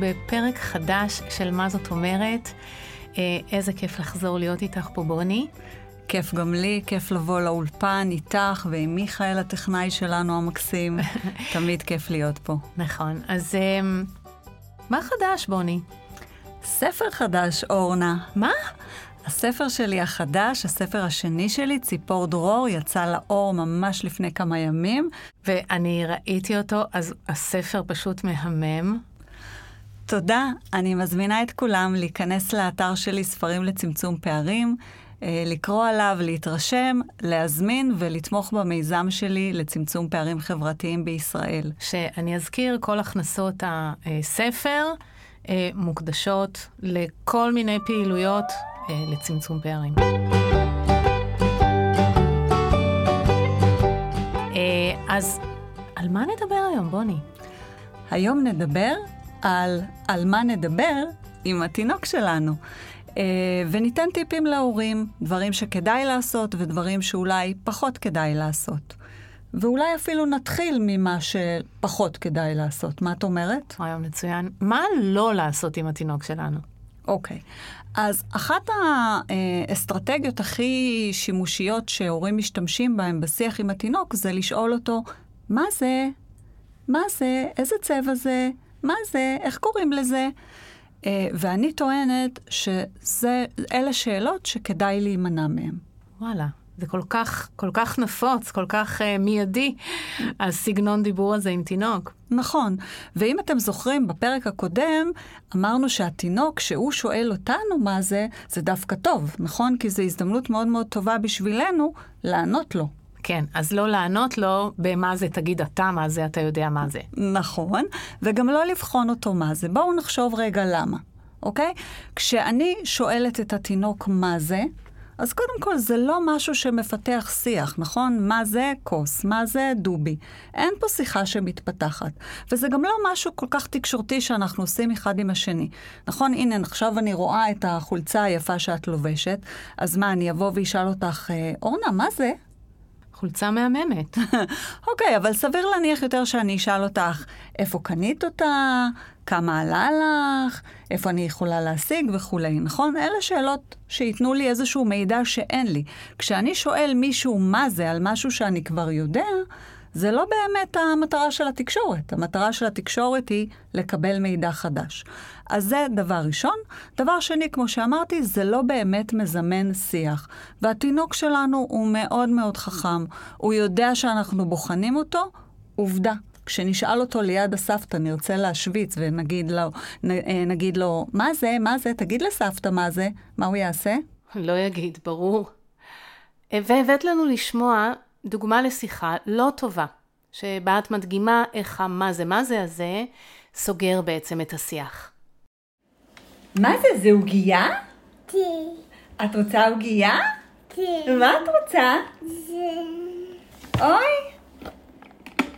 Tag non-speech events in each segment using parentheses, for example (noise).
בפרק חדש של מה זאת אומרת. אה, איזה כיף לחזור להיות איתך פה, בוני. כיף גם לי, כיף לבוא לאולפן איתך ועם מיכאל הטכנאי שלנו המקסים. (laughs) תמיד כיף להיות פה. נכון. אז אה, מה חדש, בוני? ספר חדש, אורנה. מה? הספר שלי החדש, הספר השני שלי, ציפור דרור, יצא לאור ממש לפני כמה ימים. ואני ראיתי אותו, אז הספר פשוט מהמם. תודה. אני מזמינה את כולם להיכנס לאתר שלי, ספרים לצמצום פערים, אה, לקרוא עליו, להתרשם, להזמין ולתמוך במיזם שלי לצמצום פערים חברתיים בישראל. שאני אזכיר, כל הכנסות הספר אה, מוקדשות לכל מיני פעילויות אה, לצמצום פערים. אז על מה נדבר היום, בוני? היום נדבר על על מה נדבר עם התינוק שלנו. אה, וניתן טיפים להורים, דברים שכדאי לעשות ודברים שאולי פחות כדאי לעשות. ואולי אפילו נתחיל ממה שפחות כדאי לעשות. מה את אומרת? רעיון מצוין. מה לא לעשות עם התינוק שלנו? אוקיי. Okay. אז אחת האסטרטגיות הכי שימושיות שהורים משתמשים בהן בשיח עם התינוק זה לשאול אותו, מה זה? מה זה? איזה צבע זה? מה זה? איך קוראים לזה? Uh, ואני טוענת שאלה שאלות שכדאי להימנע מהן. וואלה, זה כל כך, כל כך נפוץ, כל כך uh, מיידי, הסגנון דיבור הזה עם תינוק. נכון, ואם אתם זוכרים, בפרק הקודם אמרנו שהתינוק, כשהוא שואל אותנו מה זה, זה דווקא טוב, נכון? כי זו הזדמנות מאוד מאוד טובה בשבילנו לענות לו. כן, אז לא לענות לו במה זה, תגיד אתה מה זה, אתה יודע מה זה. נכון, וגם לא לבחון אותו מה זה. בואו נחשוב רגע למה, אוקיי? כשאני שואלת את התינוק מה זה, אז קודם כל, זה לא משהו שמפתח שיח, נכון? מה זה כוס? מה זה דובי? אין פה שיחה שמתפתחת. וזה גם לא משהו כל כך תקשורתי שאנחנו עושים אחד עם השני. נכון? הנה, עכשיו אני רואה את החולצה היפה שאת לובשת, אז מה, אני אבוא ואשאל אותך, אה, אורנה, מה זה? חולצה מהממת. (laughs) אוקיי, אבל סביר להניח יותר שאני אשאל אותך, איפה קנית אותה? כמה עלה לך? איפה אני יכולה להשיג וכולי, נכון? אלה שאלות שייתנו לי איזשהו מידע שאין לי. כשאני שואל מישהו מה זה על משהו שאני כבר יודע, זה לא באמת המטרה של התקשורת. המטרה של התקשורת היא לקבל מידע חדש. אז זה דבר ראשון. דבר שני, כמו שאמרתי, זה לא באמת מזמן שיח. והתינוק שלנו הוא מאוד מאוד חכם. הוא יודע שאנחנו בוחנים אותו, עובדה. כשנשאל אותו ליד הסבתא, נרצה להשוויץ ונגיד לו, אה, נגיד לו, מה זה, מה זה, תגיד לסבתא מה זה, מה הוא יעשה? לא יגיד, ברור. והבאת לנו לשמוע דוגמה לשיחה לא טובה, שבה את מדגימה איך המה זה מה זה הזה סוגר בעצם את השיח. מה זה, זה עוגייה? כן. את רוצה עוגייה? כן. מה את רוצה? זה... אוי!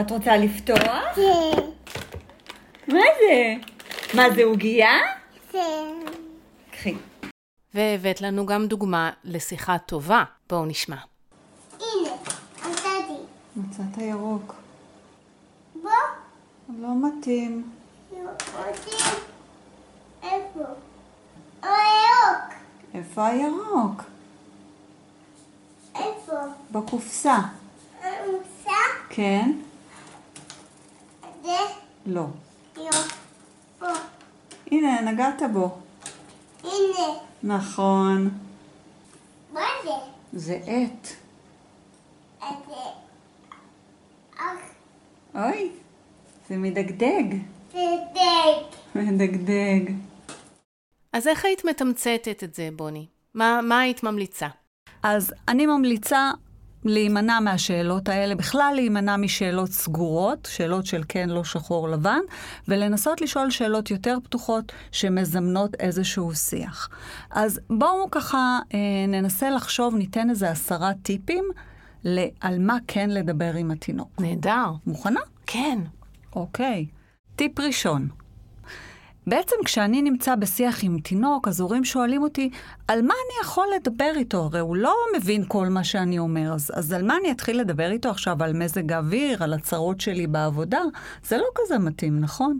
את רוצה לפתוח? כן. מה זה? מה זה עוגייה? כן. קחי. והבאת לנו גם דוגמה לשיחה טובה. בואו נשמע. מצאת ירוק. בוא. לא מתאים. אותי. איפה? או ירוק. איפה הירוק? איפה? בקופסה. המוסה? כן? זה? לא. ירוק. פה. הנה, נגעת בו. הנה. נכון. מה זה? זה עט. זה... אוי, זה מדגדג. זה דג. מדגדג. אז איך היית מתמצתת את זה, בוני? מה, מה היית ממליצה? אז אני ממליצה להימנע מהשאלות האלה, בכלל להימנע משאלות סגורות, שאלות של כן, לא שחור, לבן, ולנסות לשאול שאלות יותר פתוחות שמזמנות איזשהו שיח. אז בואו ככה אה, ננסה לחשוב, ניתן איזה עשרה טיפים על מה כן לדבר עם התינוק. נהדר. מוכנה? כן. אוקיי. טיפ ראשון. בעצם כשאני נמצא בשיח עם תינוק, אז הורים שואלים אותי, על מה אני יכול לדבר איתו? הרי הוא לא מבין כל מה שאני אומר, אז, אז על מה אני אתחיל לדבר איתו עכשיו? על מזג האוויר, על הצרות שלי בעבודה? זה לא כזה מתאים, נכון?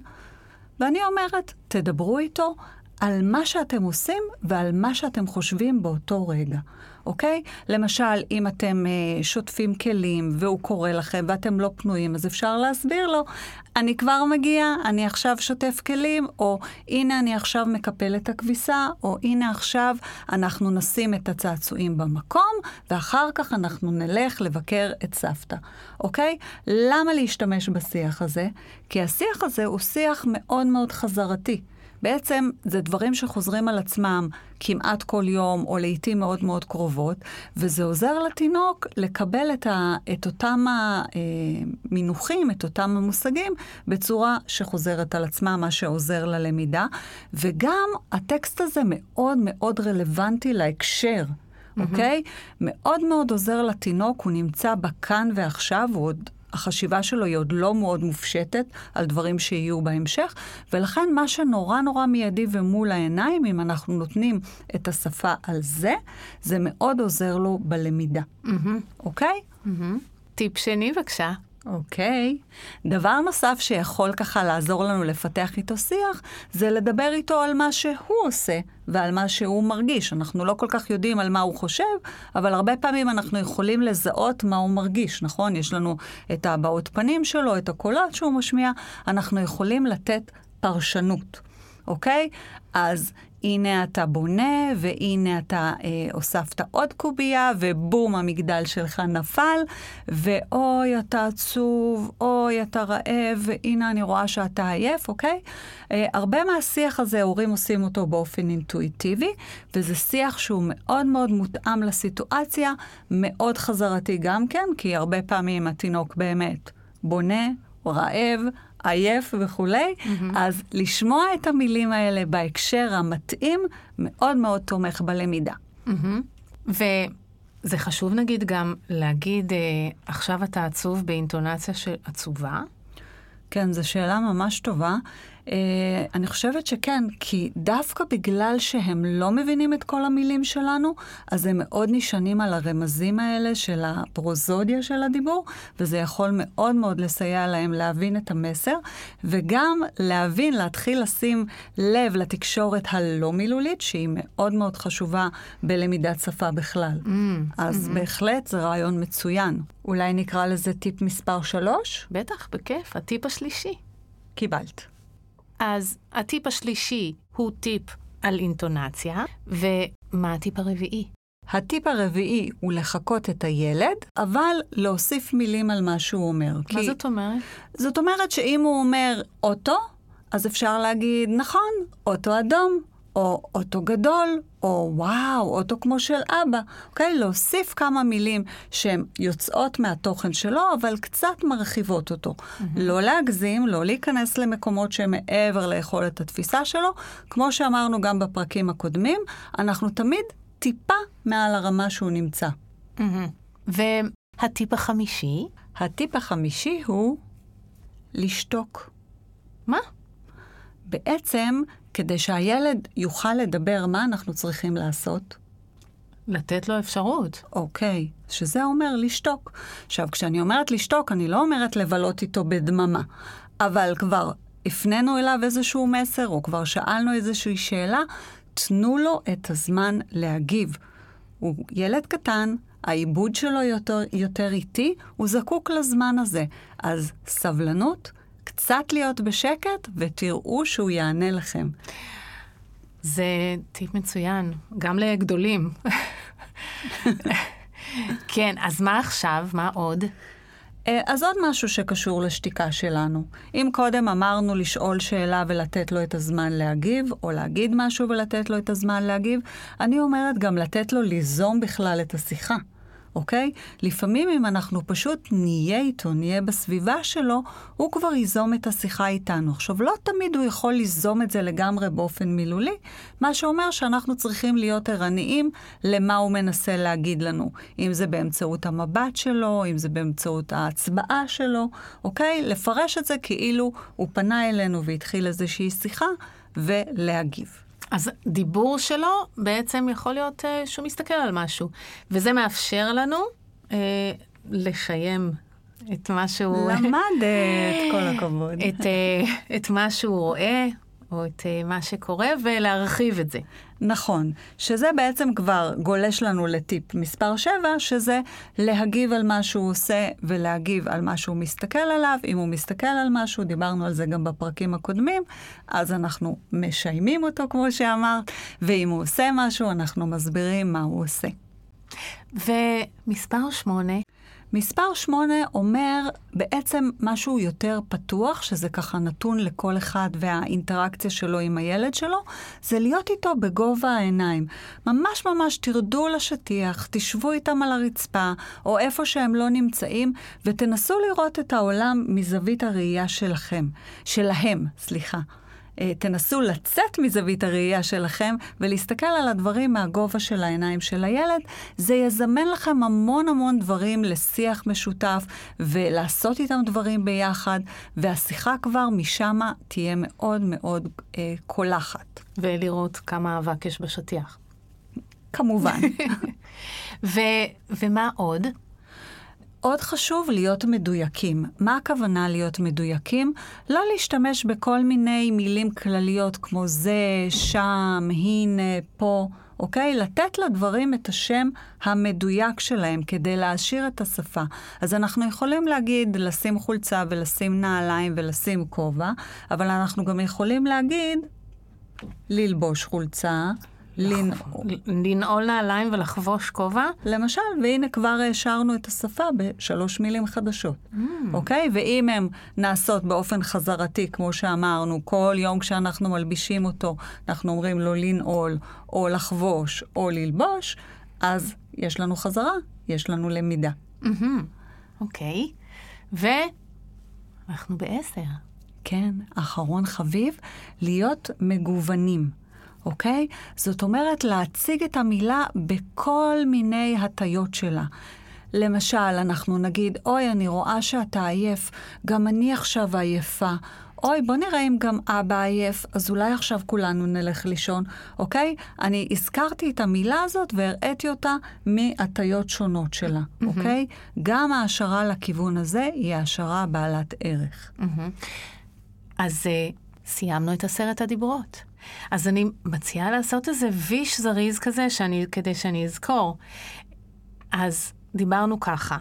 ואני אומרת, תדברו איתו על מה שאתם עושים ועל מה שאתם חושבים באותו רגע, אוקיי? למשל, אם אתם אה, שוטפים כלים והוא קורא לכם ואתם לא פנויים, אז אפשר להסביר לו, אני כבר מגיע, אני עכשיו שוטף כלים, או הנה אני עכשיו מקפל את הכביסה, או הנה עכשיו אנחנו נשים את הצעצועים במקום, ואחר כך אנחנו נלך לבקר את סבתא, אוקיי? למה להשתמש בשיח הזה? כי השיח הזה הוא שיח מאוד מאוד חזרתי. בעצם זה דברים שחוזרים על עצמם כמעט כל יום, או לעיתים מאוד מאוד קרובות, וזה עוזר לתינוק לקבל את, ה, את אותם המינוחים, את אותם המושגים, בצורה שחוזרת על עצמה, מה שעוזר ללמידה. וגם הטקסט הזה מאוד מאוד רלוונטי להקשר. אוקיי? Mm-hmm. Okay? מאוד מאוד עוזר לתינוק, הוא נמצא בכאן ועכשיו, הוא עוד החשיבה שלו היא עוד לא מאוד מופשטת על דברים שיהיו בהמשך, ולכן מה שנורא נורא מיידי ומול העיניים, אם אנחנו נותנים את השפה על זה, זה מאוד עוזר לו בלמידה. אוקיי? Mm-hmm. Okay? Mm-hmm. טיפ שני, בבקשה. אוקיי. Okay. דבר נוסף שיכול ככה לעזור לנו לפתח איתו שיח, זה לדבר איתו על מה שהוא עושה ועל מה שהוא מרגיש. אנחנו לא כל כך יודעים על מה הוא חושב, אבל הרבה פעמים אנחנו יכולים לזהות מה הוא מרגיש, נכון? יש לנו את הבעות פנים שלו, את הקולות שהוא משמיע, אנחנו יכולים לתת פרשנות. אוקיי? אז הנה אתה בונה, והנה אתה אה, הוספת עוד קובייה, ובום, המגדל שלך נפל, ואוי, אתה עצוב, אוי, אתה רעב, והנה אני רואה שאתה עייף, אוקיי? אה, הרבה מהשיח הזה, הורים עושים אותו באופן אינטואיטיבי, וזה שיח שהוא מאוד מאוד מותאם לסיטואציה, מאוד חזרתי גם כן, כי הרבה פעמים התינוק באמת בונה, רעב, עייף וכולי, mm-hmm. אז לשמוע את המילים האלה בהקשר המתאים מאוד מאוד תומך בלמידה. Mm-hmm. וזה חשוב נגיד גם להגיד, אה, עכשיו אתה עצוב באינטונציה של עצובה? כן, זו שאלה ממש טובה. Uh, אני חושבת שכן, כי דווקא בגלל שהם לא מבינים את כל המילים שלנו, אז הם מאוד נשענים על הרמזים האלה של הפרוזודיה של הדיבור, וזה יכול מאוד מאוד לסייע להם להבין את המסר, וגם להבין, להתחיל לשים לב לתקשורת הלא מילולית, שהיא מאוד מאוד חשובה בלמידת שפה בכלל. Mm, אז mm-hmm. בהחלט זה רעיון מצוין. אולי נקרא לזה טיפ מספר שלוש? בטח, בכיף, הטיפ השלישי. קיבלת. אז הטיפ השלישי הוא טיפ על אינטונציה, ומה הטיפ הרביעי? הטיפ הרביעי הוא לחקות את הילד, אבל להוסיף מילים על מה שהוא אומר. מה כי... זאת אומרת? זאת אומרת שאם הוא אומר אוטו, אז אפשר להגיד, נכון, אוטו אדום, או אוטו גדול, או וואו, אוטו כמו של אבא. אוקיי? להוסיף כמה מילים שהן יוצאות מהתוכן שלו, אבל קצת מרחיבות אותו. Mm-hmm. לא להגזים, לא להיכנס למקומות שהם מעבר ליכולת התפיסה שלו. כמו שאמרנו גם בפרקים הקודמים, אנחנו תמיד טיפה מעל הרמה שהוא נמצא. Mm-hmm. והטיפ החמישי? הטיפ החמישי הוא לשתוק. מה? בעצם כדי שהילד יוכל לדבר, מה אנחנו צריכים לעשות? לתת לו אפשרות. אוקיי, שזה אומר לשתוק. עכשיו, כשאני אומרת לשתוק, אני לא אומרת לבלות איתו בדממה, אבל כבר הפנינו אליו איזשהו מסר, או כבר שאלנו איזושהי שאלה, תנו לו את הזמן להגיב. הוא ילד קטן, העיבוד שלו יותר, יותר איטי, הוא זקוק לזמן הזה. אז סבלנות, קצת להיות בשקט ותראו שהוא יענה לכם. זה טיפ מצוין, גם לגדולים. כן, אז מה עכשיו? מה עוד? אה, אז עוד משהו שקשור לשתיקה שלנו. אם קודם אמרנו לשאול שאלה ולתת לו את הזמן להגיב, או להגיד משהו ולתת לו את הזמן להגיב, אני אומרת גם לתת לו ליזום בכלל את השיחה. אוקיי? לפעמים אם אנחנו פשוט נהיה איתו, נהיה בסביבה שלו, הוא כבר ייזום את השיחה איתנו. עכשיו, לא תמיד הוא יכול ליזום את זה לגמרי באופן מילולי, מה שאומר שאנחנו צריכים להיות ערניים למה הוא מנסה להגיד לנו. אם זה באמצעות המבט שלו, אם זה באמצעות ההצבעה שלו, אוקיי? לפרש את זה כאילו הוא פנה אלינו והתחיל איזושהי שיחה, ולהגיב. אז דיבור שלו בעצם יכול להיות uh, שהוא מסתכל על משהו, וזה מאפשר לנו uh, לשיים את מה שהוא... למדת, כל הכבוד. את, אה, את מה שהוא רואה, או את אה, מה שקורה, ולהרחיב את זה. נכון, שזה בעצם כבר גולש לנו לטיפ מספר 7, שזה להגיב על מה שהוא עושה ולהגיב על מה שהוא מסתכל עליו. אם הוא מסתכל על משהו, דיברנו על זה גם בפרקים הקודמים, אז אנחנו משיימים אותו, כמו שאמרת, ואם הוא עושה משהו, אנחנו מסבירים מה הוא עושה. ומספר 8, מספר 8 אומר בעצם משהו יותר פתוח, שזה ככה נתון לכל אחד והאינטראקציה שלו עם הילד שלו, זה להיות איתו בגובה העיניים. ממש ממש תרדו לשטיח, תשבו איתם על הרצפה, או איפה שהם לא נמצאים, ותנסו לראות את העולם מזווית הראייה שלכם. שלהם, סליחה. אה, תנסו לצאת מזווית הראייה שלכם ולהסתכל על הדברים מהגובה של העיניים של הילד. זה יזמן לכם המון המון דברים לשיח משותף ולעשות איתם דברים ביחד, והשיחה כבר משם תהיה מאוד מאוד אה, קולחת. ולראות כמה אבק יש בשטיח. כמובן. (laughs) ו, ומה עוד? עוד חשוב להיות מדויקים. מה הכוונה להיות מדויקים? לא להשתמש בכל מיני מילים כלליות כמו זה, שם, הנה, פה, אוקיי? לתת לדברים את השם המדויק שלהם כדי להעשיר את השפה. אז אנחנו יכולים להגיד לשים חולצה ולשים נעליים ולשים כובע, אבל אנחנו גם יכולים להגיד ללבוש חולצה, לנעול. נעליים ולחבוש כובע? למשל, והנה כבר העשרנו את השפה בשלוש מילים חדשות, mm. אוקיי? ואם הן נעשות באופן חזרתי, כמו שאמרנו, כל יום כשאנחנו מלבישים אותו, אנחנו אומרים לו לנעול, או לחבוש, או ללבוש, אז יש לנו חזרה, יש לנו למידה. Mm-hmm. אוקיי, ואנחנו בעשר. כן, אחרון חביב, להיות מגוונים. אוקיי? זאת אומרת, להציג את המילה בכל מיני הטיות שלה. למשל, אנחנו נגיד, אוי, אני רואה שאתה עייף, גם אני עכשיו עייפה. אוי, בוא נראה אם גם אבא עייף, אז אולי עכשיו כולנו נלך לישון, אוקיי? אני הזכרתי את המילה הזאת והראיתי אותה מהטיות שונות שלה, mm-hmm. אוקיי? גם ההשערה לכיוון הזה היא העשרה בעלת ערך. Mm-hmm. אז uh, סיימנו את עשרת הדיברות. אז אני מציעה לעשות איזה ויש זריז כזה, שאני, כדי שאני אזכור. אז דיברנו ככה,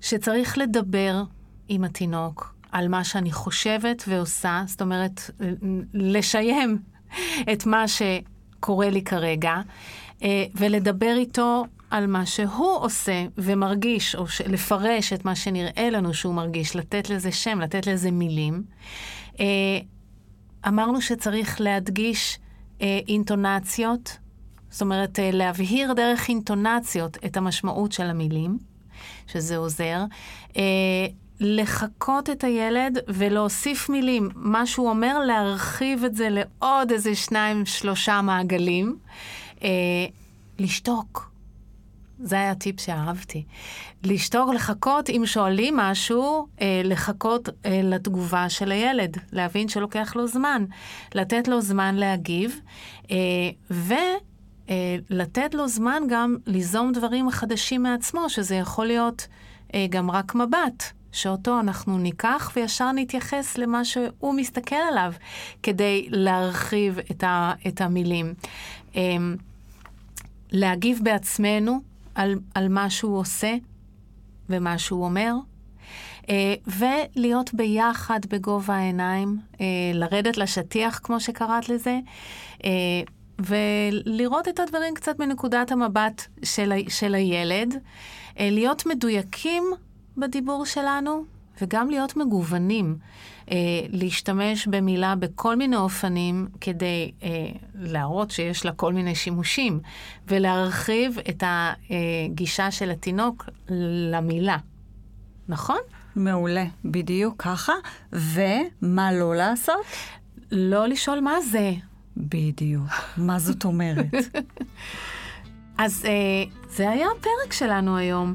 שצריך לדבר עם התינוק על מה שאני חושבת ועושה, זאת אומרת, לשיים את מה שקורה לי כרגע, אה, ולדבר איתו על מה שהוא עושה ומרגיש, או לפרש את מה שנראה לנו שהוא מרגיש, לתת לזה שם, לתת לזה מילים. אמרנו שצריך להדגיש אה, אינטונציות, זאת אומרת, אה, להבהיר דרך אינטונציות את המשמעות של המילים, שזה עוזר. אה, לחקות את הילד ולהוסיף מילים. מה שהוא אומר, להרחיב את זה לעוד איזה שניים, שלושה מעגלים. אה, לשתוק. זה היה טיפ שאהבתי. לשתוק, לחכות, אם שואלים משהו, אה, לחכות אה, לתגובה של הילד, להבין שלוקח לו זמן, לתת לו זמן להגיב, אה, ולתת אה, לו זמן גם ליזום דברים חדשים מעצמו, שזה יכול להיות אה, גם רק מבט. שאותו אנחנו ניקח וישר נתייחס למה שהוא מסתכל עליו כדי להרחיב את, ה, את המילים. אה, להגיב בעצמנו על, על מה שהוא עושה ומה שהוא אומר, אה, ולהיות ביחד בגובה העיניים, אה, לרדת לשטיח, כמו שקראת לזה, אה, ולראות את הדברים קצת מנקודת המבט של, של הילד, להיות מדויקים בדיבור שלנו, וגם להיות מגוונים. אה, להשתמש במילה בכל מיני אופנים כדי אה, להראות שיש לה כל מיני שימושים, ולהרחיב את הגישה של התינוק למילה. נכון? מעולה, בדיוק ככה. ומה לא לעשות? לא לשאול מה זה. בדיוק. מה זאת אומרת? (laughs) אז אה, זה היה הפרק שלנו היום.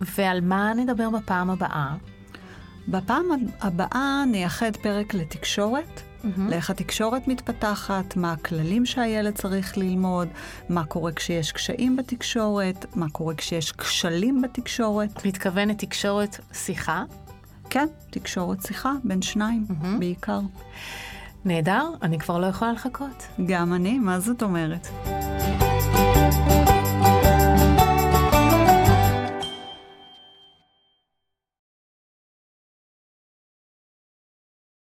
ועל מה נדבר בפעם הבאה? בפעם הבאה נייחד פרק לתקשורת, mm-hmm. לאיך התקשורת מתפתחת, מה הכללים שהילד צריך ללמוד, מה קורה כשיש קשיים בתקשורת, מה קורה כשיש כשלים בתקשורת. מתכוונת תקשורת שיחה? כן, תקשורת שיחה בין שניים, מהמם. בעיקר. נהדר, אני כבר לא יכולה לחכות. גם אני, מה זאת אומרת?